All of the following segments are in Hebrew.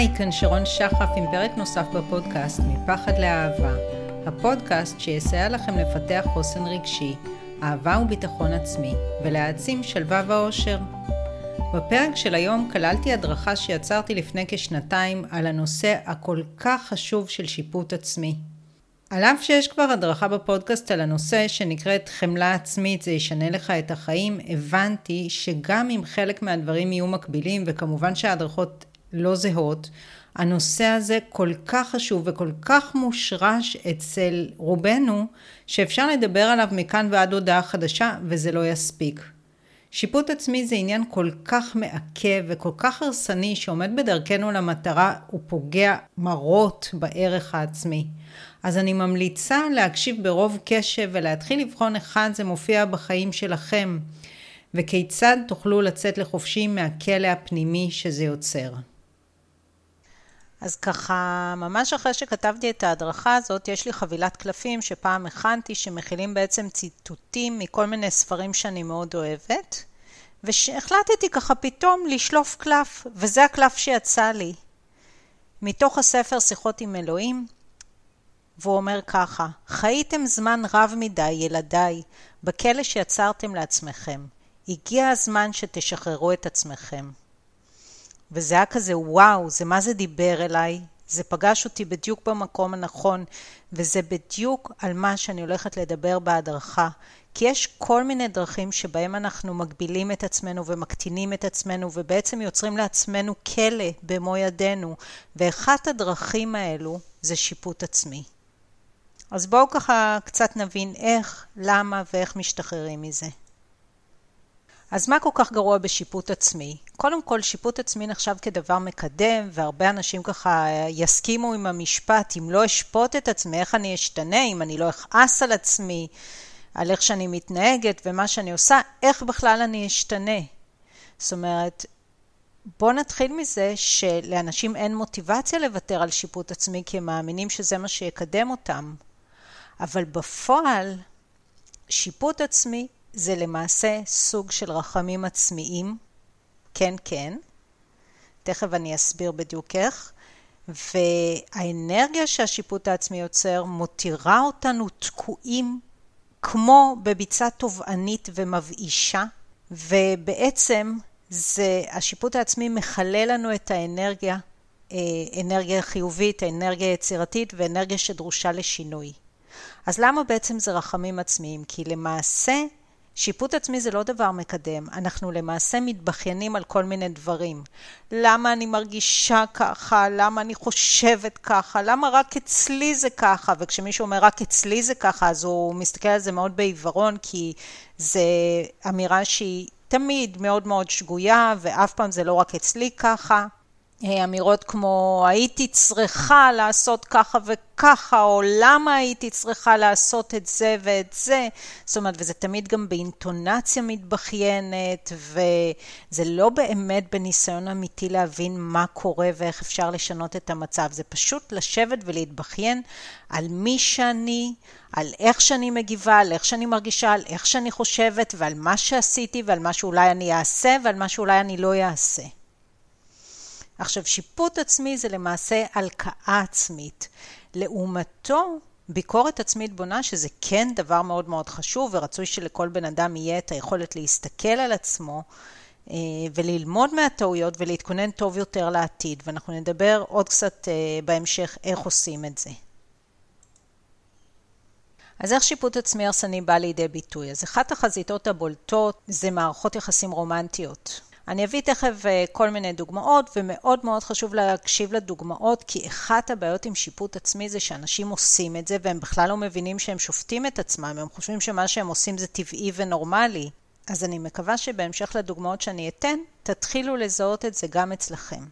היי, כאן שרון שחף עם פרק נוסף בפודקאסט מפחד לאהבה. הפודקאסט שיסייע לכם לפתח חוסן רגשי, אהבה וביטחון עצמי, ולהעצים שלווה ואושר. בפרק של היום כללתי הדרכה שיצרתי לפני כשנתיים על הנושא הכל כך חשוב של שיפוט עצמי. על אף שיש כבר הדרכה בפודקאסט על הנושא שנקראת חמלה עצמית זה ישנה לך את החיים, הבנתי שגם אם חלק מהדברים יהיו מקבילים וכמובן שההדרכות לא זהות, הנושא הזה כל כך חשוב וכל כך מושרש אצל רובנו, שאפשר לדבר עליו מכאן ועד הודעה חדשה וזה לא יספיק. שיפוט עצמי זה עניין כל כך מעכב וכל כך הרסני שעומד בדרכנו למטרה ופוגע מרות בערך העצמי. אז אני ממליצה להקשיב ברוב קשב ולהתחיל לבחון היכן זה מופיע בחיים שלכם וכיצד תוכלו לצאת לחופשי מהכלא הפנימי שזה יוצר. אז ככה, ממש אחרי שכתבתי את ההדרכה הזאת, יש לי חבילת קלפים שפעם הכנתי, שמכילים בעצם ציטוטים מכל מיני ספרים שאני מאוד אוהבת, והחלטתי ככה פתאום לשלוף קלף, וזה הקלף שיצא לי. מתוך הספר שיחות עם אלוהים, והוא אומר ככה, חייתם זמן רב מדי, ילדיי, בכלא שיצרתם לעצמכם. הגיע הזמן שתשחררו את עצמכם. וזה היה כזה וואו, זה מה זה דיבר אליי, זה פגש אותי בדיוק במקום הנכון, וזה בדיוק על מה שאני הולכת לדבר בהדרכה. כי יש כל מיני דרכים שבהם אנחנו מגבילים את עצמנו ומקטינים את עצמנו ובעצם יוצרים לעצמנו כלא במו ידינו, ואחת הדרכים האלו זה שיפוט עצמי. אז בואו ככה קצת נבין איך, למה ואיך משתחררים מזה. אז מה כל כך גרוע בשיפוט עצמי? קודם כל, שיפוט עצמי נחשב כדבר מקדם, והרבה אנשים ככה יסכימו עם המשפט, אם לא אשפוט את עצמי, איך אני אשתנה, אם אני לא אכעס על עצמי, על איך שאני מתנהגת ומה שאני עושה, איך בכלל אני אשתנה? זאת אומרת, בואו נתחיל מזה שלאנשים אין מוטיבציה לוותר על שיפוט עצמי, כי הם מאמינים שזה מה שיקדם אותם. אבל בפועל, שיפוט עצמי זה למעשה סוג של רחמים עצמיים, כן כן, תכף אני אסביר בדיוק איך, והאנרגיה שהשיפוט העצמי יוצר מותירה אותנו תקועים כמו בביצה תובענית ומבאישה, ובעצם זה, השיפוט העצמי מכלה לנו את האנרגיה, אה, אנרגיה חיובית, אנרגיה יצירתית ואנרגיה שדרושה לשינוי. אז למה בעצם זה רחמים עצמיים? כי למעשה שיפוט עצמי זה לא דבר מקדם, אנחנו למעשה מתבכיינים על כל מיני דברים. למה אני מרגישה ככה? למה אני חושבת ככה? למה רק אצלי זה ככה? וכשמישהו אומר רק אצלי זה ככה, אז הוא מסתכל על זה מאוד בעיוורון, כי זה אמירה שהיא תמיד מאוד מאוד שגויה, ואף פעם זה לא רק אצלי ככה. אמירות כמו הייתי צריכה לעשות ככה וככה, או למה הייתי צריכה לעשות את זה ואת זה, זאת אומרת, וזה תמיד גם באינטונציה מתבכיינת, וזה לא באמת בניסיון אמיתי להבין מה קורה ואיך אפשר לשנות את המצב, זה פשוט לשבת ולהתבכיין על מי שאני, על איך שאני מגיבה, על איך שאני מרגישה, על איך שאני חושבת, ועל מה שעשיתי, ועל מה שאולי אני אעשה, ועל מה שאולי אני לא אעשה. עכשיו, שיפוט עצמי זה למעשה הלקאה עצמית. לעומתו, ביקורת עצמית בונה, שזה כן דבר מאוד מאוד חשוב, ורצוי שלכל בן אדם יהיה את היכולת להסתכל על עצמו אה, וללמוד מהטעויות ולהתכונן טוב יותר לעתיד, ואנחנו נדבר עוד קצת אה, בהמשך איך עושים את זה. אז איך שיפוט עצמי הרסני בא לידי ביטוי? אז אחת החזיתות הבולטות זה מערכות יחסים רומנטיות. אני אביא תכף אה, כל מיני דוגמאות, ומאוד מאוד חשוב להקשיב לדוגמאות, כי אחת הבעיות עם שיפוט עצמי זה שאנשים עושים את זה, והם בכלל לא מבינים שהם שופטים את עצמם, הם חושבים שמה שהם עושים זה טבעי ונורמלי. אז אני מקווה שבהמשך לדוגמאות שאני אתן, תתחילו לזהות את זה גם אצלכם.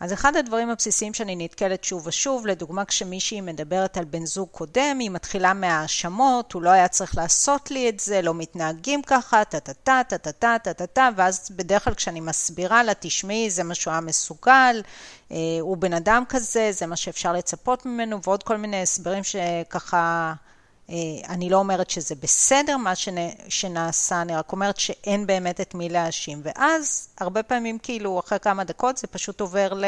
אז אחד הדברים הבסיסיים שאני נתקלת שוב ושוב, לדוגמה כשמישהי מדברת על בן זוג קודם, היא מתחילה מהאשמות, הוא לא היה צריך לעשות לי את זה, לא מתנהגים ככה, טה-טה-טה, טה-טה-טה, טה-טה-טה, ואז בדרך כלל כשאני מסבירה לה, תשמעי, זה מה שהוא היה מסוגל, אה, הוא בן אדם כזה, זה מה שאפשר לצפות ממנו, ועוד כל מיני הסברים שככה אני לא אומרת שזה בסדר מה שנעשה, אני רק אומרת שאין באמת את מי להאשים. ואז, הרבה פעמים כאילו, אחרי כמה דקות זה פשוט עובר ל...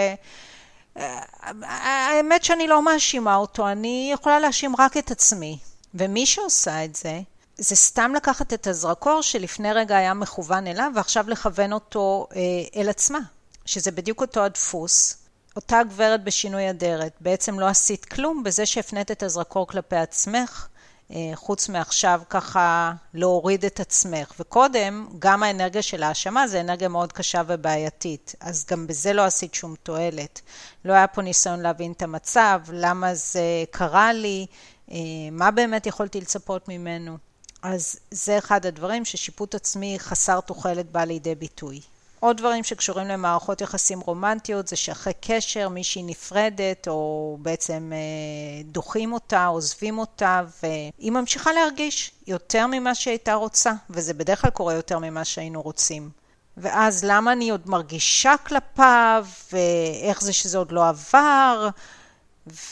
האמת שאני לא מאשימה אותו, אני יכולה להאשים רק את עצמי. ומי שעושה את זה, זה סתם לקחת את הזרקור שלפני רגע היה מכוון אליו, ועכשיו לכוון אותו אה, אל עצמה, שזה בדיוק אותו הדפוס. אותה גברת בשינוי אדרת, בעצם לא עשית כלום בזה שהפנית את הזרקור כלפי עצמך, אה, חוץ מעכשיו ככה להוריד את עצמך. וקודם, גם האנרגיה של ההאשמה זה אנרגיה מאוד קשה ובעייתית, אז גם בזה לא עשית שום תועלת. לא היה פה ניסיון להבין את המצב, למה זה קרה לי, אה, מה באמת יכולתי לצפות ממנו. אז זה אחד הדברים ששיפוט עצמי חסר תוחלת בא לידי ביטוי. עוד דברים שקשורים למערכות יחסים רומנטיות זה שאחרי קשר מישהי נפרדת או בעצם אה, דוחים אותה, עוזבים אותה והיא ממשיכה להרגיש יותר ממה שהייתה רוצה וזה בדרך כלל קורה יותר ממה שהיינו רוצים. ואז למה אני עוד מרגישה כלפיו ואיך זה שזה עוד לא עבר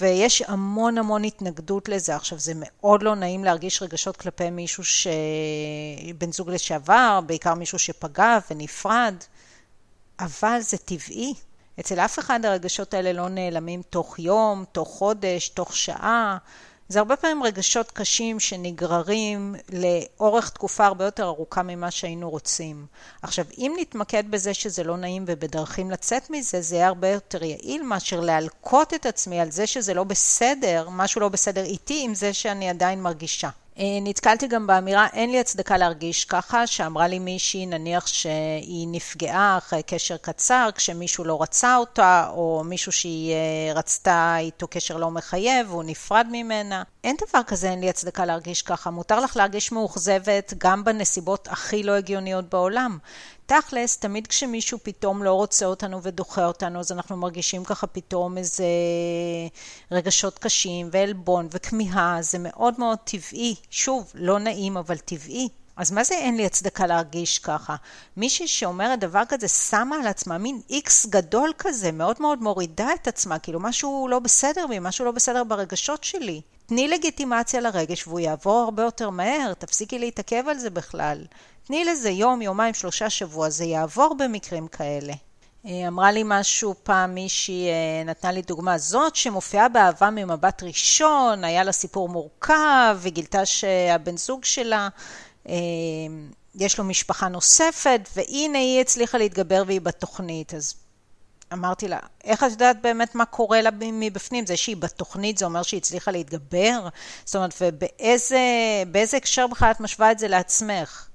ויש המון המון התנגדות לזה. עכשיו, זה מאוד לא נעים להרגיש רגשות כלפי מישהו שבן זוג לשעבר, בעיקר מישהו שפגע ונפרד, אבל זה טבעי. אצל אף אחד הרגשות האלה לא נעלמים תוך יום, תוך חודש, תוך שעה. זה הרבה פעמים רגשות קשים שנגררים לאורך תקופה הרבה יותר ארוכה ממה שהיינו רוצים. עכשיו, אם נתמקד בזה שזה לא נעים ובדרכים לצאת מזה, זה יהיה הרבה יותר יעיל מאשר להלקות את עצמי על זה שזה לא בסדר, משהו לא בסדר איתי עם זה שאני עדיין מרגישה. אה, נתקלתי גם באמירה, אין לי הצדקה להרגיש ככה, שאמרה לי מישהי, נניח שהיא נפגעה אחרי קשר קצר, כשמישהו לא רצה אותה, או מישהו שהיא אה, רצתה איתו קשר לא מחייב, והוא נפרד ממנה. אין דבר כזה, אין לי הצדקה להרגיש ככה. מותר לך להרגיש מאוכזבת גם בנסיבות הכי לא הגיוניות בעולם. תכלס, תמיד כשמישהו פתאום לא רוצה אותנו ודוחה אותנו, אז אנחנו מרגישים ככה פתאום איזה רגשות קשים ועלבון וכמיהה, זה מאוד מאוד טבעי. שוב, לא נעים, אבל טבעי. אז מה זה אין לי הצדקה להרגיש ככה? מישהי שאומרת דבר כזה שמה על עצמה מין איקס גדול כזה, מאוד מאוד מורידה את עצמה, כאילו משהו לא בסדר בי, משהו לא בסדר ברגשות שלי. תני לגיטימציה לרגש והוא יעבור הרבה יותר מהר, תפסיקי להתעכב על זה בכלל. תני לזה יום, יומיים, שלושה שבוע, זה יעבור במקרים כאלה. אה, אמרה לי משהו פעם מישהי, אה, נתנה לי דוגמה זאת, שמופיעה באהבה ממבט ראשון, היה לה סיפור מורכב, וגילתה שהבן זוג שלה, אה, יש לו משפחה נוספת, והנה היא הצליחה להתגבר והיא בתוכנית. אז אמרתי לה, איך את יודעת באמת מה קורה לה מבפנים? זה שהיא בתוכנית, זה אומר שהיא הצליחה להתגבר? זאת אומרת, ובאיזה הקשר בכלל את משווה את זה לעצמך?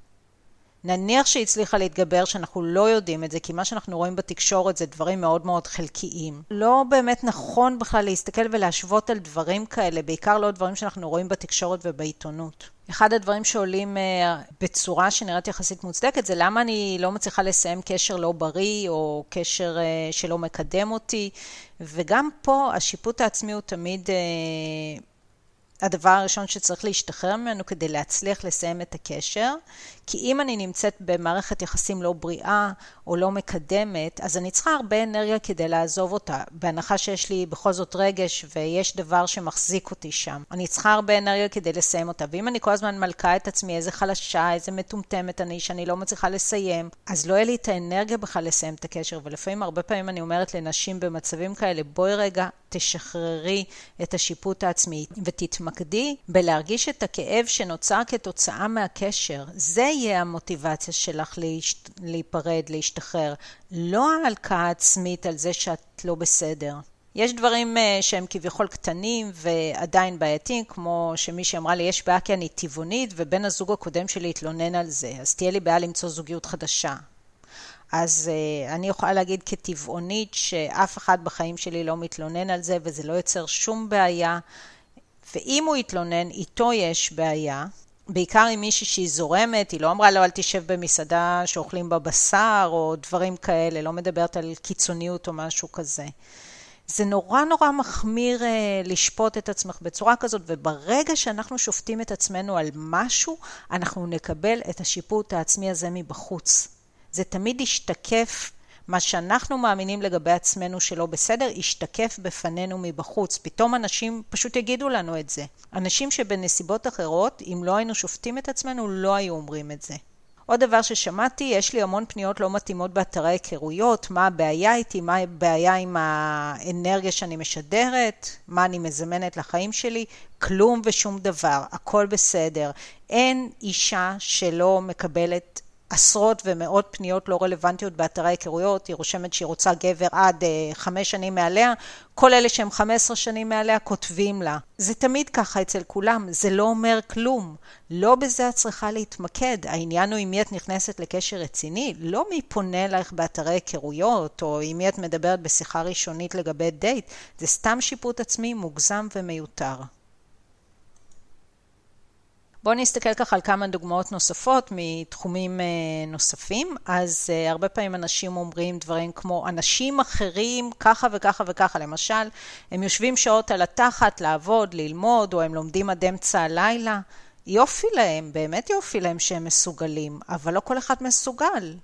נניח שהיא הצליחה להתגבר, שאנחנו לא יודעים את זה, כי מה שאנחנו רואים בתקשורת זה דברים מאוד מאוד חלקיים. לא באמת נכון בכלל להסתכל ולהשוות על דברים כאלה, בעיקר לא דברים שאנחנו רואים בתקשורת ובעיתונות. אחד הדברים שעולים אה, בצורה שנראית יחסית מוצדקת זה למה אני לא מצליחה לסיים קשר לא בריא או קשר אה, שלא מקדם אותי וגם פה השיפוט העצמי הוא תמיד אה, הדבר הראשון שצריך להשתחרר ממנו כדי להצליח לסיים את הקשר, כי אם אני נמצאת במערכת יחסים לא בריאה או לא מקדמת, אז אני צריכה הרבה אנרגיה כדי לעזוב אותה, בהנחה שיש לי בכל זאת רגש ויש דבר שמחזיק אותי שם. אני צריכה הרבה אנרגיה כדי לסיים אותה, ואם אני כל הזמן מלכה את עצמי איזה חלשה, איזה מטומטמת אני, שאני לא מצליחה לסיים, אז לא יהיה לי את האנרגיה בכלל לסיים את הקשר, ולפעמים הרבה פעמים אני אומרת לנשים במצבים כאלה, בואי רגע, תשחררי את השיפוט העצמי ותתמקדי בלהרגיש את הכאב שנוצר כתוצאה מהקשר. זה יהיה המוטיבציה שלך להיפרד, להשתחרר. לא ההלקאה העצמית על זה שאת לא בסדר. יש דברים אה, שהם כביכול קטנים ועדיין בעייתיים, כמו שמישהי אמרה לי, יש בעיה כי אני טבעונית ובן הזוג הקודם שלי התלונן על זה, אז תהיה לי בעיה למצוא זוגיות חדשה. אז uh, אני יכולה להגיד כטבעונית שאף אחד בחיים שלי לא מתלונן על זה וזה לא יוצר שום בעיה. ואם הוא יתלונן, איתו יש בעיה. בעיקר עם מישהי שהיא זורמת, היא לא אמרה לו אל תשב במסעדה שאוכלים בה בשר או דברים כאלה, לא מדברת על קיצוניות או משהו כזה. זה נורא נורא מחמיר uh, לשפוט את עצמך בצורה כזאת, וברגע שאנחנו שופטים את עצמנו על משהו, אנחנו נקבל את השיפוט העצמי הזה מבחוץ. זה תמיד ישתקף מה שאנחנו מאמינים לגבי עצמנו שלא בסדר, ישתקף בפנינו מבחוץ. פתאום אנשים פשוט יגידו לנו את זה. אנשים שבנסיבות אחרות, אם לא היינו שופטים את עצמנו, לא היו אומרים את זה. עוד דבר ששמעתי, יש לי המון פניות לא מתאימות באתרי היכרויות, מה הבעיה איתי, מה הבעיה עם האנרגיה שאני משדרת, מה אני מזמנת לחיים שלי, כלום ושום דבר, הכל בסדר. אין אישה שלא מקבלת עשרות ומאות פניות לא רלוונטיות באתרי היכרויות, היא רושמת שהיא רוצה גבר עד uh, חמש שנים מעליה, כל אלה שהם חמש עשרה שנים מעליה כותבים לה. זה תמיד ככה אצל כולם, זה לא אומר כלום. לא בזה את צריכה להתמקד. העניין הוא עם מי את נכנסת לקשר רציני, לא מי פונה אלייך באתרי היכרויות, או עם מי את מדברת בשיחה ראשונית לגבי דייט, זה סתם שיפוט עצמי מוגזם ומיותר. בואו נסתכל ככה על כמה דוגמאות נוספות מתחומים אה, נוספים. אז אה, הרבה פעמים אנשים אומרים דברים כמו אנשים אחרים ככה וככה וככה. למשל, הם יושבים שעות על התחת לעבוד, ללמוד, או הם לומדים עד אמצע הלילה. יופי להם, באמת יופי להם שהם מסוגלים, אבל לא כל אחד מסוגל.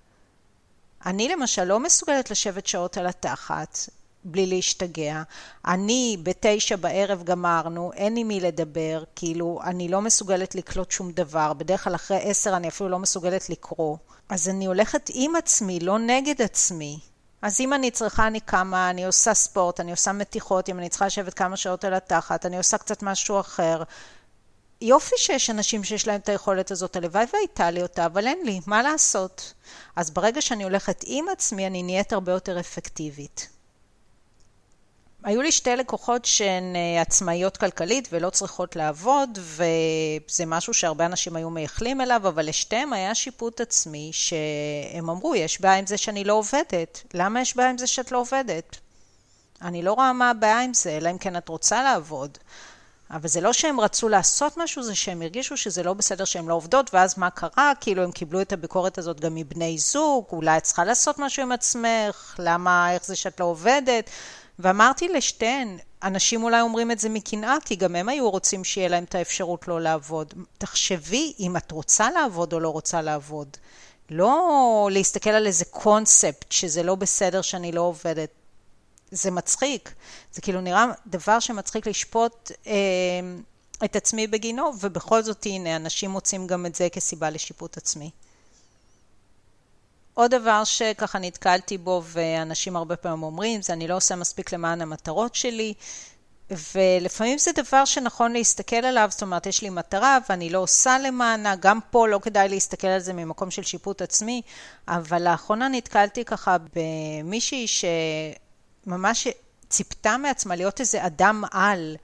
אני למשל לא מסוגלת לשבת שעות על התחת, בלי להשתגע. אני בתשע בערב גמרנו, אין עם מי לדבר, כאילו אני לא מסוגלת לקלוט שום דבר, בדרך כלל אחרי עשר אני אפילו לא מסוגלת לקרוא. אז אני הולכת עם עצמי, לא נגד עצמי. אז אם אני צריכה, אני קמה, אני עושה ספורט, אני עושה מתיחות, אם אני צריכה לשבת כמה שעות על התחת, אני עושה קצת משהו אחר. יופי שיש אנשים שיש להם את היכולת הזאת, הלוואי והייתה לי אותה, אבל אין לי, מה לעשות? אז ברגע שאני הולכת עם עצמי, אני נהיית הרבה יותר אפקטיבית. היו לי שתי לקוחות שהן אה, עצמאיות כלכלית ולא צריכות לעבוד, וזה משהו שהרבה אנשים היו מייחלים אליו, אבל לשתיהם היה שיפוט עצמי, שהם אמרו, יש בעיה עם זה שאני לא עובדת. למה יש בעיה עם זה שאת לא עובדת? אני לא רואה מה הבעיה עם זה, אלא אם כן את רוצה לעבוד. אבל זה לא שהם רצו לעשות משהו, זה שהם הרגישו שזה לא בסדר שהן לא עובדות, ואז מה קרה? כאילו הם קיבלו את הביקורת הזאת גם מבני זוג, אולי את צריכה לעשות משהו עם עצמך, למה, איך זה שאת לא עובדת? ואמרתי לשתיהן, אנשים אולי אומרים את זה מקנאה, כי גם הם היו רוצים שיהיה להם את האפשרות לא לעבוד. תחשבי אם את רוצה לעבוד או לא רוצה לעבוד. לא להסתכל על איזה קונספט שזה לא בסדר שאני לא עובדת. זה מצחיק. זה כאילו נראה דבר שמצחיק לשפוט אה, את עצמי בגינו, ובכל זאת הנה, אנשים מוצאים גם את זה כסיבה לשיפוט עצמי. עוד דבר שככה נתקלתי בו ואנשים הרבה פעמים אומרים זה אני לא עושה מספיק למען המטרות שלי ולפעמים זה דבר שנכון להסתכל עליו, זאת אומרת יש לי מטרה ואני לא עושה למענה, גם פה לא כדאי להסתכל על זה ממקום של שיפוט עצמי, אבל לאחרונה נתקלתי ככה במישהי שממש ציפתה מעצמה להיות איזה אדם על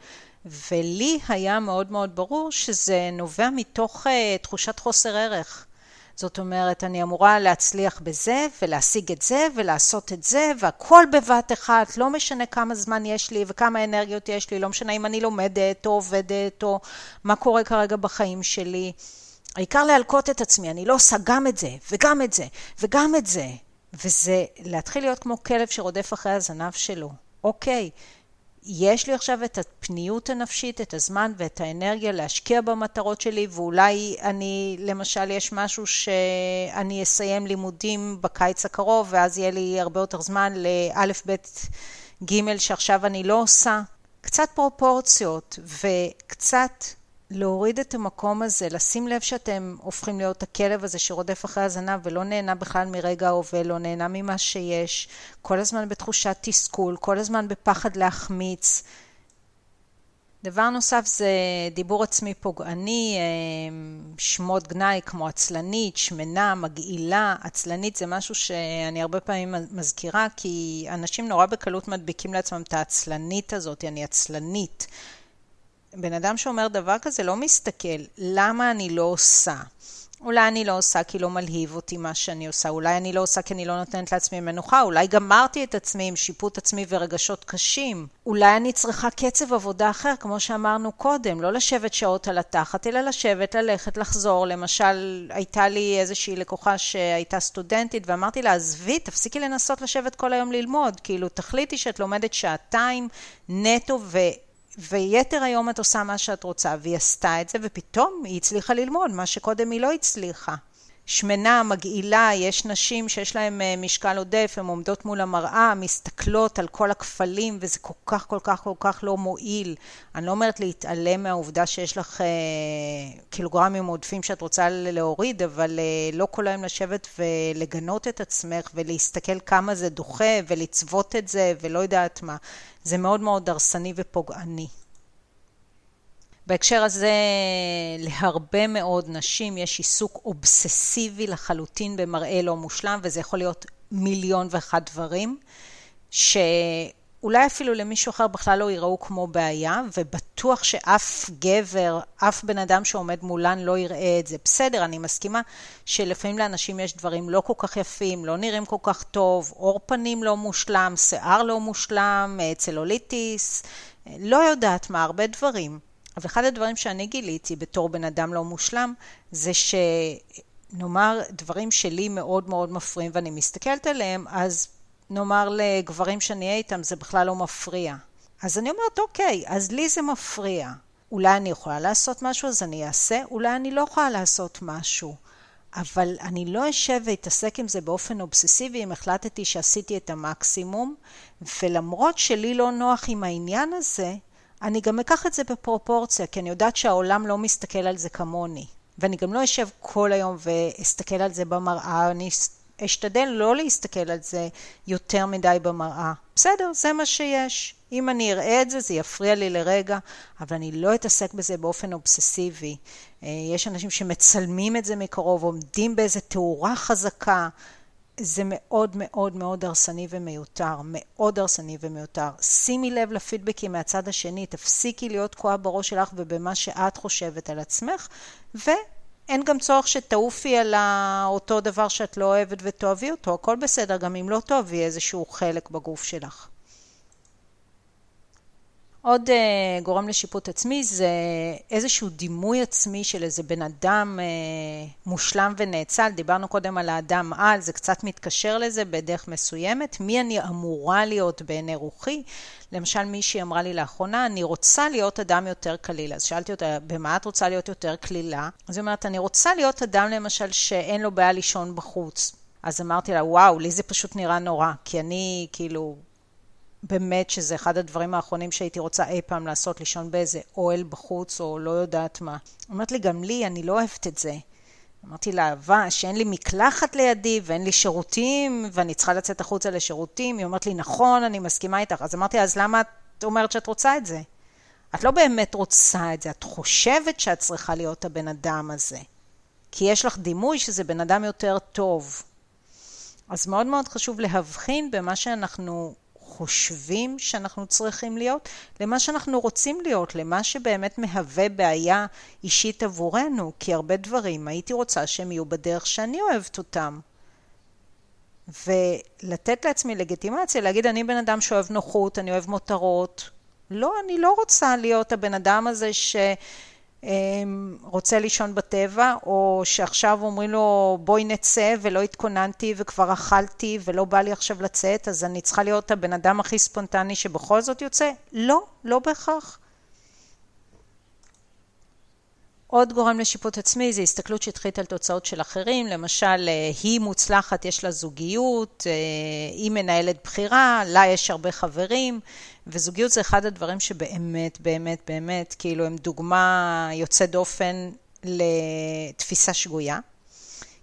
ולי היה מאוד מאוד ברור שזה נובע מתוך uh, תחושת חוסר ערך. זאת אומרת, אני אמורה להצליח בזה ולהשיג את זה ולעשות את זה והכל בבת אחת, לא משנה כמה זמן יש לי וכמה אנרגיות יש לי, לא משנה אם אני לומדת או עובדת או מה קורה כרגע בחיים שלי. העיקר להלקות את עצמי, אני לא עושה גם את זה וגם את זה וגם את זה. וזה להתחיל להיות כמו כלב שרודף אחרי הזנב שלו. אוקיי, יש לי עכשיו את הפניות הנפשית, את הזמן ואת האנרגיה להשקיע במטרות שלי, ואולי אני, למשל, יש משהו שאני אסיים לימודים בקיץ הקרוב, ואז יהיה לי הרבה יותר זמן לאלף, בית, גימל שעכשיו אני לא עושה. קצת פרופורציות וקצת להוריד את המקום הזה, לשים לב שאתם הופכים להיות הכלב הזה שרודף אחרי הזנב ולא נהנה בכלל מרגע ההווה, לא נהנה ממה שיש, כל הזמן בתחושת תסכול, כל הזמן בפחד להחמיץ. דבר נוסף זה דיבור עצמי פוגעני, אה, שמות גנאי כמו עצלנית, שמנה, מגעילה. עצלנית זה משהו שאני הרבה פעמים מזכירה, כי אנשים נורא בקלות מדביקים לעצמם את העצלנית הזאת, אני עצלנית. בן אדם שאומר דבר כזה לא מסתכל, למה אני לא עושה? אולי אני לא עושה כי לא מלהיב אותי מה שאני עושה, אולי אני לא עושה כי אני לא נותנת לעצמי מנוחה, אולי גמרתי את עצמי עם שיפוט עצמי ורגשות קשים. אולי אני צריכה קצב עבודה אחר, כמו שאמרנו קודם, לא לשבת שעות על התחת, אלא לשבת, ללכת, לחזור. למשל, הייתה לי איזושהי לקוחה שהייתה סטודנטית, ואמרתי לה, עזבי, תפסיקי לנסות לשבת כל היום ללמוד. כאילו, תחליטי שאת לומדת שעתיים נטו ו... ויתר היום את עושה מה שאת רוצה, והיא עשתה את זה, ופתאום היא הצליחה ללמוד, מה שקודם היא לא הצליחה. שמנה, מגעילה, יש נשים שיש להן אה, משקל עודף, הן עומדות מול המראה, מסתכלות על כל הכפלים וזה כל כך כל כך כל כך לא מועיל. אני לא אומרת להתעלם מהעובדה שיש לך אה, קילוגרמים עודפים שאת רוצה להוריד, אבל אה, לא כל היום לשבת ולגנות את עצמך ולהסתכל כמה זה דוחה ולצוות את זה ולא יודעת מה. זה מאוד מאוד הרסני ופוגעני. בהקשר הזה, להרבה מאוד נשים יש עיסוק אובססיבי לחלוטין במראה לא מושלם, וזה יכול להיות מיליון ואחת דברים, שאולי אפילו למישהו אחר בכלל לא יראו כמו בעיה, ובטוח שאף גבר, אף בן אדם שעומד מולן לא יראה את זה. בסדר, אני מסכימה שלפעמים לאנשים יש דברים לא כל כך יפים, לא נראים כל כך טוב, עור פנים לא מושלם, שיער לא מושלם, צלוליטיס, לא יודעת מה, הרבה דברים. אבל אחד הדברים שאני גיליתי בתור בן אדם לא מושלם, זה שנאמר דברים שלי מאוד מאוד מפריעים ואני מסתכלת עליהם, אז נאמר לגברים שאני אהיה איתם זה בכלל לא מפריע. אז אני אומרת, אוקיי, אז לי זה מפריע. אולי אני יכולה לעשות משהו, אז אני אעשה, אולי אני לא יכולה לעשות משהו. אבל אני לא אשב ואתעסק עם זה באופן אובססיבי אם החלטתי שעשיתי את המקסימום, ולמרות שלי לא נוח עם העניין הזה, אני גם אקח את זה בפרופורציה, כי אני יודעת שהעולם לא מסתכל על זה כמוני. ואני גם לא אשב כל היום ואסתכל על זה במראה, אני אשתדל לא להסתכל על זה יותר מדי במראה. בסדר, זה מה שיש. אם אני אראה את זה, זה יפריע לי לרגע, אבל אני לא אתעסק בזה באופן אובססיבי. אה, יש אנשים שמצלמים את זה מקרוב, עומדים באיזה תאורה חזקה. זה מאוד מאוד מאוד הרסני ומיותר, מאוד הרסני ומיותר. שימי לב לפידבקים מהצד השני, תפסיקי להיות תקועה בראש שלך ובמה שאת חושבת על עצמך, ואין גם צורך שתעופי על אותו דבר שאת לא אוהבת ותאהבי אותו, הכל בסדר, גם אם לא תאהבי איזשהו חלק בגוף שלך. עוד uh, גורם לשיפוט עצמי זה איזשהו דימוי עצמי של איזה בן אדם uh, מושלם ונאצל. דיברנו קודם על האדם על, זה קצת מתקשר לזה בדרך מסוימת. מי אני אמורה להיות בעיני רוחי? למשל מישהי אמרה לי לאחרונה, אני רוצה להיות אדם יותר קליל. אז שאלתי אותה, במה את רוצה להיות יותר קלילה? אז היא אומרת, אני רוצה להיות אדם למשל שאין לו בעיה לישון בחוץ. אז אמרתי לה, וואו, לי זה פשוט נראה נורא, כי אני כאילו באמת שזה אחד הדברים האחרונים שהייתי רוצה אי פעם לעשות, לישון באיזה אוהל בחוץ או לא יודעת מה. אומרת לי, גם לי, אני לא אוהבת את זה. אמרתי לה, אהבה, שאין לי מקלחת לידי ואין לי שירותים ואני צריכה לצאת החוצה לשירותים. היא אומרת לי, נכון, אני מסכימה איתך. אז אמרתי, אז למה את אומרת שאת רוצה את זה? את לא באמת רוצה את זה, את חושבת שאת צריכה להיות הבן אדם הזה. כי יש לך דימוי שזה בן אדם יותר טוב. אז מאוד מאוד חשוב להבחין במה שאנחנו חושבים שאנחנו צריכים להיות, למה שאנחנו רוצים להיות, למה שבאמת מהווה בעיה אישית עבורנו, כי הרבה דברים הייתי רוצה שהם יהיו בדרך שאני אוהבת אותם. ולתת לעצמי לגיטימציה, להגיד אני בן אדם שאוהב נוחות, אני אוהב מותרות. לא, אני לא רוצה להיות הבן אדם הזה ש... אמ, רוצה לישון בטבע, או שעכשיו אומרים לו בואי נצא ולא התכוננתי וכבר אכלתי ולא בא לי עכשיו לצאת, אז אני צריכה להיות הבן אדם הכי ספונטני שבכל זאת יוצא? לא, לא בהכרח. עוד גורם לשיפוט עצמי זה הסתכלות שטחית על תוצאות של אחרים, למשל אה, היא מוצלחת, יש לה זוגיות, אה, היא מנהלת בחירה, לה יש הרבה חברים, וזוגיות זה אחד הדברים שבאמת, באמת, באמת, כאילו הם דוגמה יוצאת דופן לתפיסה שגויה.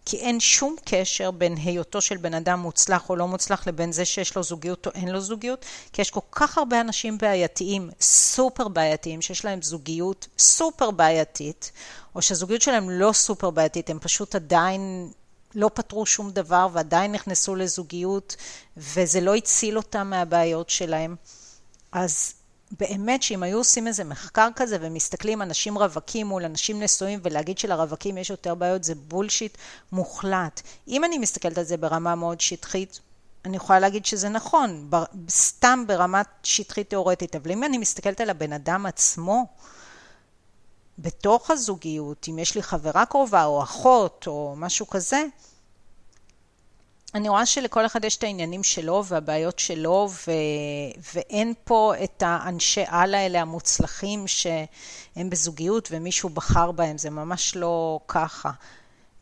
כי אין שום קשר בין היותו של בן אדם מוצלח או לא מוצלח לבין זה שיש לו זוגיות או אין לו זוגיות, כי יש כל כך הרבה אנשים בעייתיים, סופר בעייתיים, שיש להם זוגיות סופר בעייתית, או שהזוגיות שלהם לא סופר בעייתית, הם פשוט עדיין לא פתרו שום דבר ועדיין נכנסו לזוגיות, וזה לא הציל אותם מהבעיות שלהם. אז באמת שאם היו עושים איזה מחקר כזה ומסתכלים אנשים רווקים מול אנשים נשואים ולהגיד שלרווקים יש יותר בעיות זה בולשיט מוחלט. אם אני מסתכלת על זה ברמה מאוד שטחית, אני יכולה להגיד שזה נכון, סתם ברמת שטחית תיאורטית, אבל אם אני מסתכלת על הבן אדם עצמו, בתוך הזוגיות, אם יש לי חברה קרובה או אחות או משהו כזה, אני רואה שלכל אחד יש את העניינים שלו והבעיות שלו, ו... ואין פה את האנשי על האלה המוצלחים שהם בזוגיות ומישהו בחר בהם, זה ממש לא ככה.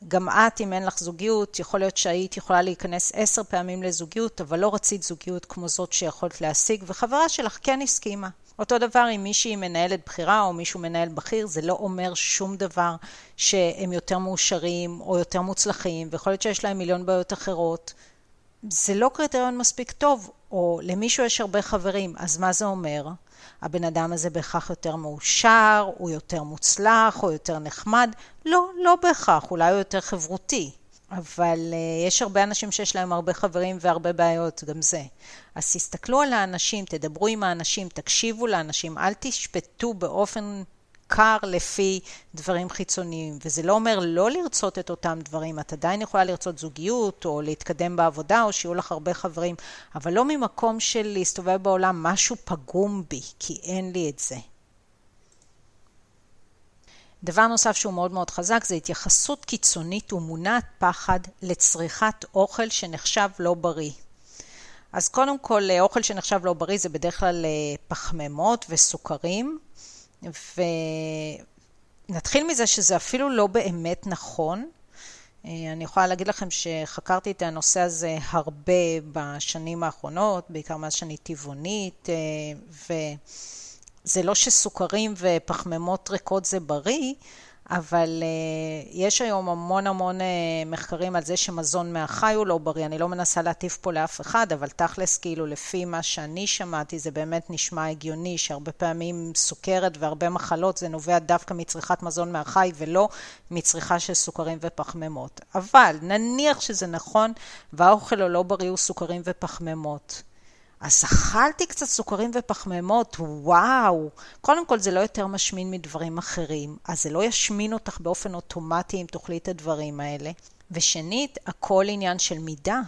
גם את, אם אין לך זוגיות, יכול להיות שהיית יכולה להיכנס עשר פעמים לזוגיות, אבל לא רצית זוגיות כמו זאת שיכולת להשיג, וחברה שלך כן הסכימה. אותו דבר אם מישהי מנהלת בחירה או מישהו מנהל בכיר, זה לא אומר שום דבר שהם יותר מאושרים או יותר מוצלחים, ויכול להיות שיש להם מיליון בעיות אחרות. זה לא קריטריון מספיק טוב, או למישהו יש הרבה חברים, אז מה זה אומר? הבן אדם הזה בהכרח יותר מאושר, הוא יותר מוצלח, או יותר נחמד. לא, לא בהכרח, אולי הוא יותר חברותי. אבל uh, יש הרבה אנשים שיש להם הרבה חברים והרבה בעיות, גם זה. אז תסתכלו על האנשים, תדברו עם האנשים, תקשיבו לאנשים, אל תשפטו באופן קר לפי דברים חיצוניים. וזה לא אומר לא לרצות את אותם דברים, את עדיין יכולה לרצות זוגיות, או להתקדם בעבודה, או שיהיו לך הרבה חברים, אבל לא ממקום של להסתובב בעולם, משהו פגום בי, כי אין לי את זה. דבר נוסף שהוא מאוד מאוד חזק זה התייחסות קיצונית ומונעת פחד לצריכת אוכל שנחשב לא בריא. אז קודם כל, אוכל שנחשב לא בריא זה בדרך כלל אה, פחמימות וסוכרים, ונתחיל מזה שזה אפילו לא באמת נכון. אה, אני יכולה להגיד לכם שחקרתי את הנושא הזה הרבה בשנים האחרונות, בעיקר מאז שאני טבעונית, אה, ו... זה לא שסוכרים ופחמימות ריקות זה בריא, אבל uh, יש היום המון המון uh, מחקרים על זה שמזון מהחי הוא לא בריא. אני לא מנסה להטיף פה לאף אחד, אבל תכלס, כאילו, לפי מה שאני שמעתי, זה באמת נשמע הגיוני, שהרבה פעמים סוכרת והרבה מחלות זה נובע דווקא מצריכת מזון מהחי ולא מצריכה של סוכרים ופחמימות. אבל נניח שזה נכון, והאוכל הלא בריא הוא סוכרים ופחמימות. אז אכלתי קצת סוכרים ופחמימות, וואו. קודם כל, זה לא יותר משמין מדברים אחרים, אז זה לא ישמין אותך באופן אוטומטי אם תאכלי את הדברים האלה. ושנית, הכל עניין של מידה.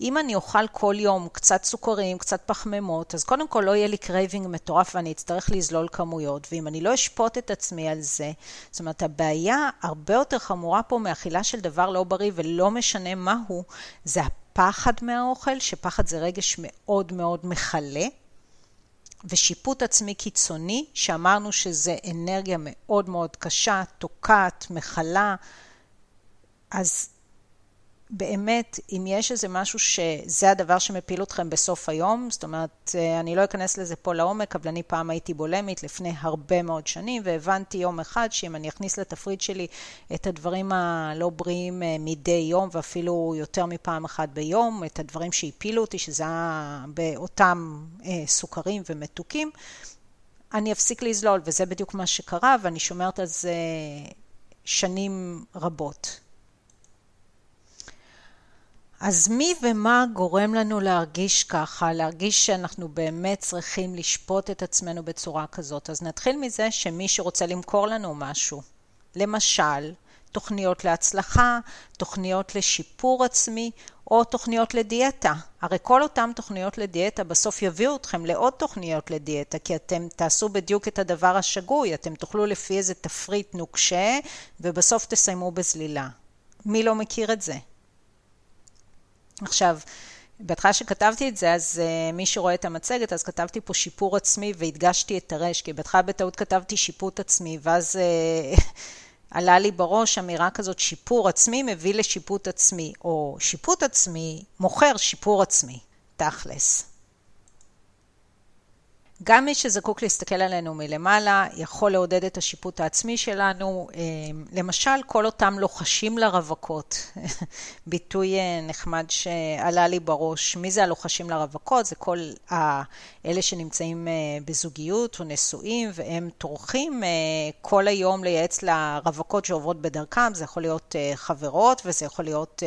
אם אני אוכל כל יום קצת סוכרים, קצת פחמימות, אז קודם כל לא יהיה לי craving מטורף ואני אצטרך לזלול כמויות. ואם אני לא אשפוט את עצמי על זה, זאת אומרת, הבעיה הרבה יותר חמורה פה מאכילה של דבר לא בריא ולא משנה מהו, זה פחד מהאוכל, שפחד זה רגש מאוד מאוד מכלה, ושיפוט עצמי קיצוני, שאמרנו שזה אנרגיה מאוד מאוד קשה, תוקעת, מכלה, אז באמת, אם יש איזה משהו שזה הדבר שמפיל אתכם בסוף היום, זאת אומרת, אה, אני לא אכנס לזה פה לעומק, אבל אני פעם הייתי בולמית לפני הרבה מאוד שנים, והבנתי יום אחד שאם אני אכניס לתפריט שלי את הדברים הלא בריאים אה, מדי יום, ואפילו יותר מפעם אחת ביום, את הדברים שהפילו אותי, שזה היה באותם אה, סוכרים ומתוקים, אני אפסיק לזלול, וזה בדיוק מה שקרה, ואני שומרת על זה שנים רבות. אז מי ומה גורם לנו להרגיש ככה, להרגיש שאנחנו באמת צריכים לשפוט את עצמנו בצורה כזאת? אז נתחיל מזה שמי שרוצה למכור לנו משהו, למשל, תוכניות להצלחה, תוכניות לשיפור עצמי, או תוכניות לדיאטה. הרי כל אותן תוכניות לדיאטה בסוף יביאו אתכם לעוד תוכניות לדיאטה, כי אתם תעשו בדיוק את הדבר השגוי, אתם תאכלו לפי איזה תפריט נוקשה, ובסוף תסיימו בזלילה. מי לא מכיר את זה? עכשיו, בהתחלה שכתבתי את זה, אז uh, מי שרואה את המצגת, אז כתבתי פה שיפור עצמי והדגשתי את הרש, כי בהתחלה בטעות כתבתי שיפוט עצמי, ואז uh, עלה לי בראש אמירה כזאת, שיפור עצמי מביא לשיפוט עצמי, או שיפוט עצמי מוכר שיפור עצמי, תכלס. גם מי שזקוק להסתכל עלינו מלמעלה יכול לעודד את השיפוט העצמי שלנו. אה, למשל, כל אותם לוחשים לרווקות, ביטוי אה, נחמד שעלה לי בראש. מי זה הלוחשים לרווקות? זה כל אלה שנמצאים אה, בזוגיות או נשואים והם טורחים כל היום לייעץ לרווקות שעוברות בדרכם. זה יכול להיות חברות וזה יכול להיות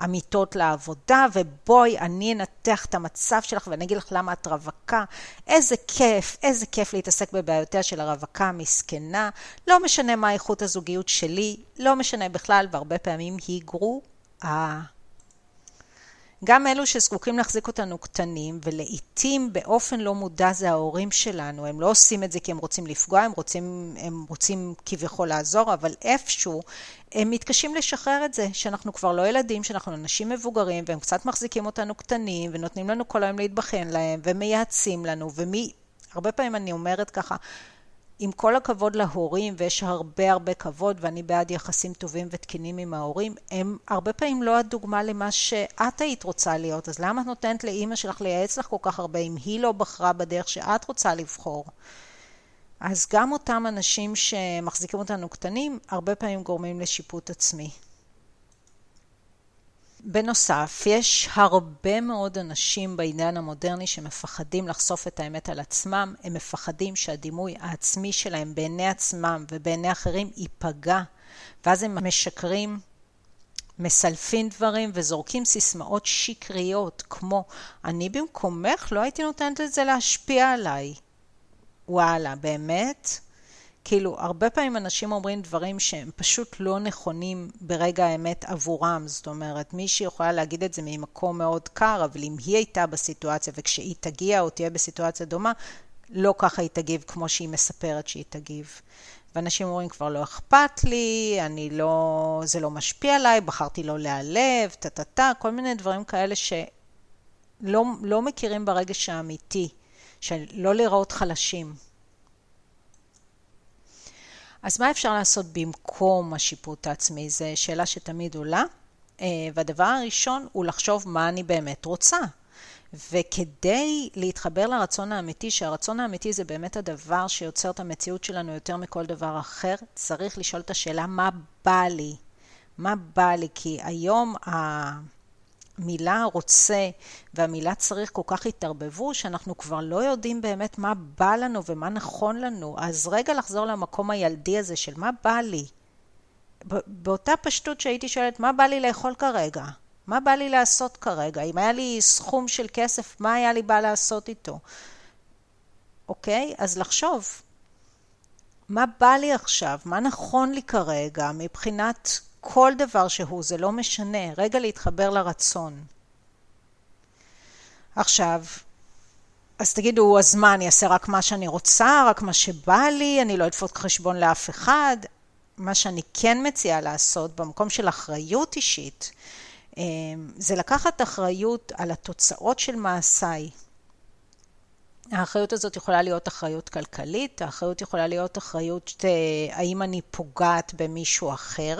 עמיתות לעבודה, ובואי, אני אנתח את המצב שלך ואני אגיד לך למה את רווקה. איזה כיף, איזה כיף להתעסק בבעיותיה של הרווקה המסכנה. לא משנה מה איכות הזוגיות שלי, לא משנה בכלל, והרבה פעמים היא גרועה. גם אלו שזקוקים להחזיק אותנו קטנים, ולעיתים באופן לא מודע זה ההורים שלנו, הם לא עושים את זה כי הם רוצים לפגוע, הם רוצים, הם רוצים כביכול לעזור, אבל איפשהו הם מתקשים לשחרר את זה, שאנחנו כבר לא ילדים, שאנחנו אנשים מבוגרים, והם קצת מחזיקים אותנו קטנים, ונותנים לנו כל היום להתבחן להם, ומייעצים לנו, ומי... הרבה פעמים אני אומרת ככה, עם כל הכבוד להורים, ויש הרבה הרבה כבוד, ואני בעד יחסים טובים ותקינים עם ההורים, הם הרבה פעמים לא הדוגמה למה שאת היית רוצה להיות. אז למה את נותנת לאימא שלך לייעץ לך כל כך הרבה, אם היא לא בחרה בדרך שאת רוצה לבחור? אז גם אותם אנשים שמחזיקים אותנו קטנים, הרבה פעמים גורמים לשיפוט עצמי. בנוסף, יש הרבה מאוד אנשים בעידן המודרני שמפחדים לחשוף את האמת על עצמם, הם מפחדים שהדימוי העצמי שלהם בעיני עצמם ובעיני אחרים ייפגע, ואז הם משקרים, מסלפים דברים וזורקים סיסמאות שקריות, כמו אני במקומך לא הייתי נותנת לזה להשפיע עליי. וואלה, באמת? כאילו, הרבה פעמים אנשים אומרים דברים שהם פשוט לא נכונים ברגע האמת עבורם. זאת אומרת, מישהי יכולה להגיד את זה ממקום מאוד קר, אבל אם היא הייתה בסיטואציה וכשהיא תגיע או תהיה בסיטואציה דומה, לא ככה היא תגיב כמו שהיא מספרת שהיא תגיב. ואנשים אומרים, כבר לא אכפת לי, אני לא, זה לא משפיע עליי, בחרתי לא להיעלב, טה-טה-טה, כל מיני דברים כאלה שלא לא מכירים ברגש האמיתי, של לא להיראות חלשים. אז מה אפשר לעשות במקום השיפוט העצמי? זו שאלה שתמיד עולה. אה, והדבר הראשון הוא לחשוב מה אני באמת רוצה. וכדי להתחבר לרצון האמיתי, שהרצון האמיתי זה באמת הדבר שיוצר את המציאות שלנו יותר מכל דבר אחר, צריך לשאול את השאלה מה בא לי? מה בא לי? כי היום המילה רוצה והמילה צריך כל כך התערבבו, שאנחנו כבר לא יודעים באמת מה בא לנו ומה נכון לנו. אז רגע לחזור למקום הילדי הזה של מה בא לי. באותה פשטות שהייתי שואלת, מה בא לי לאכול כרגע? מה בא לי לעשות כרגע? אם היה לי סכום של כסף, מה היה לי בא לעשות איתו? אוקיי? אז לחשוב, מה בא לי עכשיו? מה נכון לי כרגע מבחינת כל דבר שהוא, זה לא משנה, רגע להתחבר לרצון. עכשיו, אז תגידו, אז מה, אני אעשה רק מה שאני רוצה, רק מה שבא לי, אני לא אדפוק חשבון לאף אחד. מה שאני כן מציעה לעשות במקום של אחריות אישית, אמ, זה לקחת אחריות על התוצאות של מעשיי. האחריות הזאת יכולה להיות אחריות כלכלית, האחריות יכולה להיות אחריות אה, האם אני פוגעת במישהו אחר.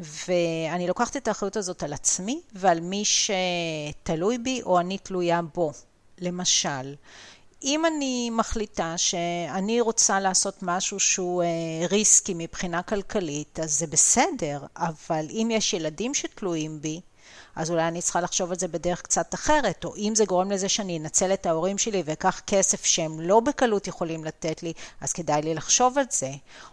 ואני לוקחת את האחריות הזאת על עצמי ועל מי שתלוי בי או אני תלויה בו. למשל, אם אני מחליטה שאני רוצה לעשות משהו שהוא אה, ריסקי מבחינה כלכלית, אז זה בסדר, אבל אם יש ילדים שתלויים בי, אז אולי אני צריכה לחשוב על זה בדרך קצת אחרת, או אם זה גורם לזה שאני אנצל את ההורים שלי ואקח כסף שהם לא בקלות יכולים לתת לי, אז כדאי לי לחשוב על זה.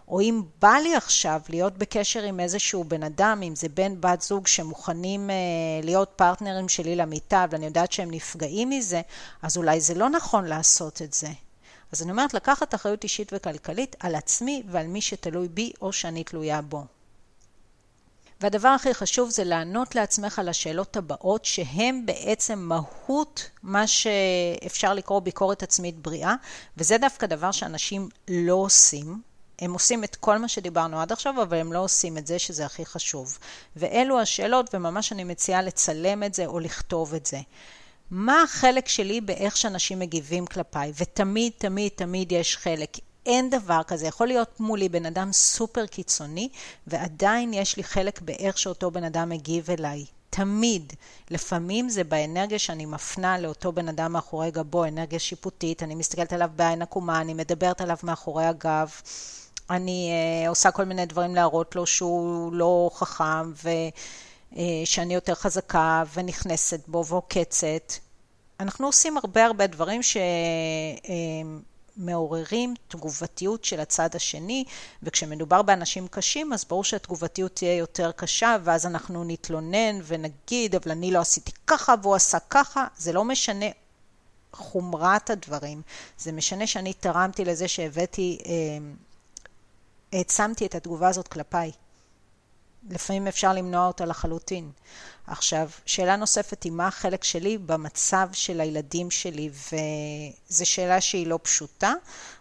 או אם בא לי עכשיו להיות בקשר עם איזשהו בן אדם, אם זה בן בת זוג שמוכנים אה, להיות פרטנרים שלי למיטה, ואני יודעת שהם נפגעים מזה, אז אולי זה לא נכון לעשות את זה. אז אני אומרת, לקחת אחריות אישית וכלכלית על עצמי ועל מי שתלוי בי או שאני תלויה בו. והדבר הכי חשוב זה לענות לעצמך על השאלות הבאות, שהן בעצם מהות מה שאפשר לקרוא ביקורת עצמית בריאה, וזה דווקא דבר שאנשים לא עושים. הם עושים את כל מה שדיברנו עד עכשיו, אבל הם לא עושים את זה, שזה הכי חשוב. ואלו השאלות, וממש אני מציעה לצלם את זה או לכתוב את זה. מה החלק שלי באיך שאנשים מגיבים כלפיי? ותמיד, תמיד, תמיד יש חלק. אין דבר כזה. יכול להיות מולי בן אדם סופר קיצוני, ועדיין יש לי חלק באיך שאותו בן אדם מגיב אליי. תמיד. לפעמים זה באנרגיה שאני מפנה לאותו בן אדם מאחורי גבו, אנרגיה שיפוטית, אני מסתכלת עליו בעין עקומה, אני מדברת עליו מאחורי הגב, אני uh, עושה כל מיני דברים להראות לו שהוא לא חכם, ושאני uh, יותר חזקה ונכנסת בו ועוקצת. אנחנו עושים הרבה הרבה דברים ש... Uh, מעוררים תגובתיות של הצד השני, וכשמדובר באנשים קשים, אז ברור שהתגובתיות תהיה יותר קשה, ואז אנחנו נתלונן ונגיד, אבל אני לא עשיתי ככה והוא עשה ככה, זה לא משנה חומרת הדברים, זה משנה שאני תרמתי לזה שהבאתי, אה, העצמתי את התגובה הזאת כלפיי. לפעמים אפשר למנוע אותה לחלוטין. עכשיו, שאלה נוספת היא מה החלק שלי במצב של הילדים שלי, וזו שאלה שהיא לא פשוטה,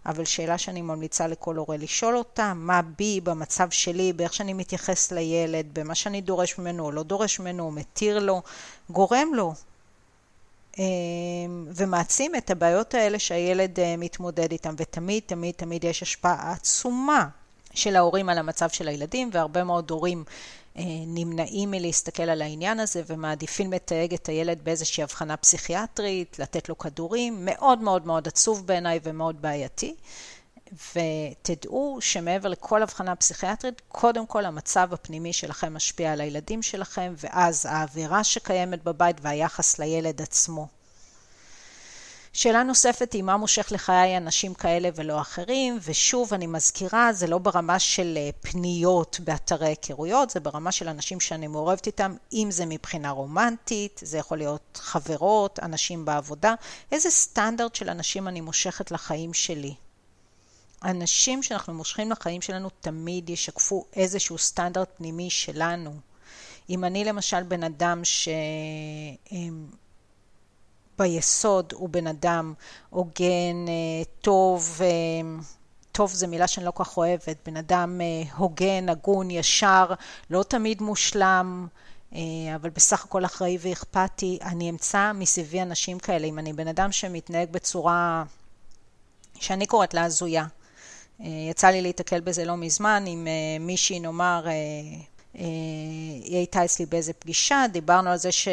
אבל שאלה שאני ממליצה לכל הורה לשאול אותה, מה בי במצב שלי, באיך שאני מתייחס לילד, במה שאני דורש ממנו או לא דורש ממנו, או מתיר לו, גורם לו ומעצים את הבעיות האלה שהילד מתמודד איתן, ותמיד תמיד תמיד יש השפעה עצומה של ההורים על המצב של הילדים, והרבה מאוד הורים נמנעים מלהסתכל על העניין הזה ומעדיפים לתייג את הילד באיזושהי הבחנה פסיכיאטרית, לתת לו כדורים, מאוד מאוד מאוד עצוב בעיניי ומאוד בעייתי. ותדעו שמעבר לכל הבחנה פסיכיאטרית, קודם כל המצב הפנימי שלכם משפיע על הילדים שלכם, ואז האווירה שקיימת בבית והיחס לילד עצמו. שאלה נוספת היא מה מושך לחיי אנשים כאלה ולא אחרים, ושוב אני מזכירה, זה לא ברמה של אה, פניות באתרי היכרויות, זה ברמה של אנשים שאני מעורבת איתם, אם זה מבחינה רומנטית, זה יכול להיות חברות, אנשים בעבודה, איזה סטנדרט של אנשים אני מושכת לחיים שלי. אנשים שאנחנו מושכים לחיים שלנו תמיד ישקפו איזשהו סטנדרט פנימי שלנו. אם אני למשל בן אדם ש... ביסוד הוא בן אדם הוגן, אה, טוב, אה, טוב זו מילה שאני לא כל כך אוהבת, בן אדם אה, הוגן, הגון, ישר, לא תמיד מושלם, אבל בסך הכל אחראי ואכפתי, אני אמצא מסביבי אנשים כאלה. אם אני בן אדם שמתנהג בצורה שאני קוראת לה הזויה, יצא לי להתקל בזה לא מזמן עם מישהי, נאמר, היא הייתה אצלי באיזה פגישה, דיברנו על זה ש...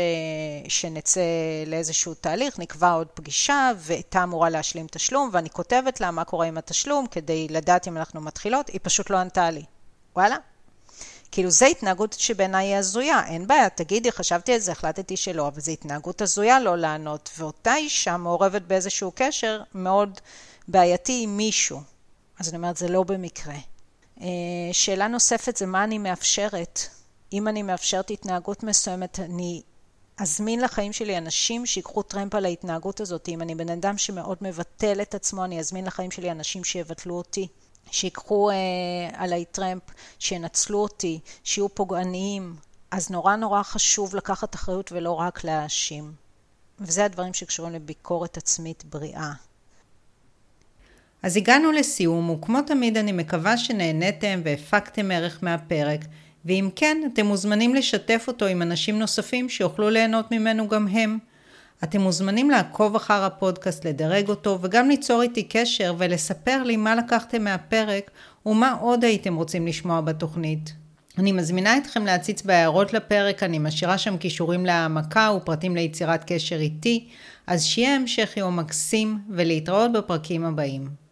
שנצא לאיזשהו תהליך, נקבע עוד פגישה והייתה אמורה להשלים תשלום ואני כותבת לה מה קורה עם התשלום כדי לדעת אם אנחנו מתחילות, היא פשוט לא ענתה לי. וואלה. כאילו זו התנהגות שבעיניי היא הזויה, אין בעיה, תגידי, חשבתי על זה, החלטתי שלא, אבל זו התנהגות הזויה לא לענות, ואותה אישה מעורבת באיזשהו קשר מאוד בעייתי עם מישהו. אז אני אומרת, זה לא במקרה. אה, שאלה נוספת זה מה אני מאפשרת. אם אני מאפשרת התנהגות מסוימת, אני אזמין לחיים שלי אנשים שיקחו טרמפ על ההתנהגות הזאת. אם אני בן אדם שמאוד מבטל את עצמו, אני אזמין לחיים שלי אנשים שיבטלו אותי, שיקחו אה, עליי טרמפ, שינצלו אותי, שיהיו פוגעניים. אז נורא נורא חשוב לקחת אחריות ולא רק להאשים. וזה הדברים שקשורים לביקורת עצמית בריאה. אז הגענו לסיום, וכמו תמיד אני מקווה שנהניתם והפקתם ערך מהפרק, ואם כן, אתם מוזמנים לשתף אותו עם אנשים נוספים שיוכלו ליהנות ממנו גם הם. אתם מוזמנים לעקוב אחר הפודקאסט, לדרג אותו, וגם ליצור איתי קשר ולספר לי מה לקחתם מהפרק ומה עוד הייתם רוצים לשמוע בתוכנית. אני מזמינה אתכם להציץ בהערות לפרק, אני משאירה שם כישורים להעמקה ופרטים ליצירת קשר איתי, אז שיהיה המשך יום מקסים ולהתראות בפרקים הבאים.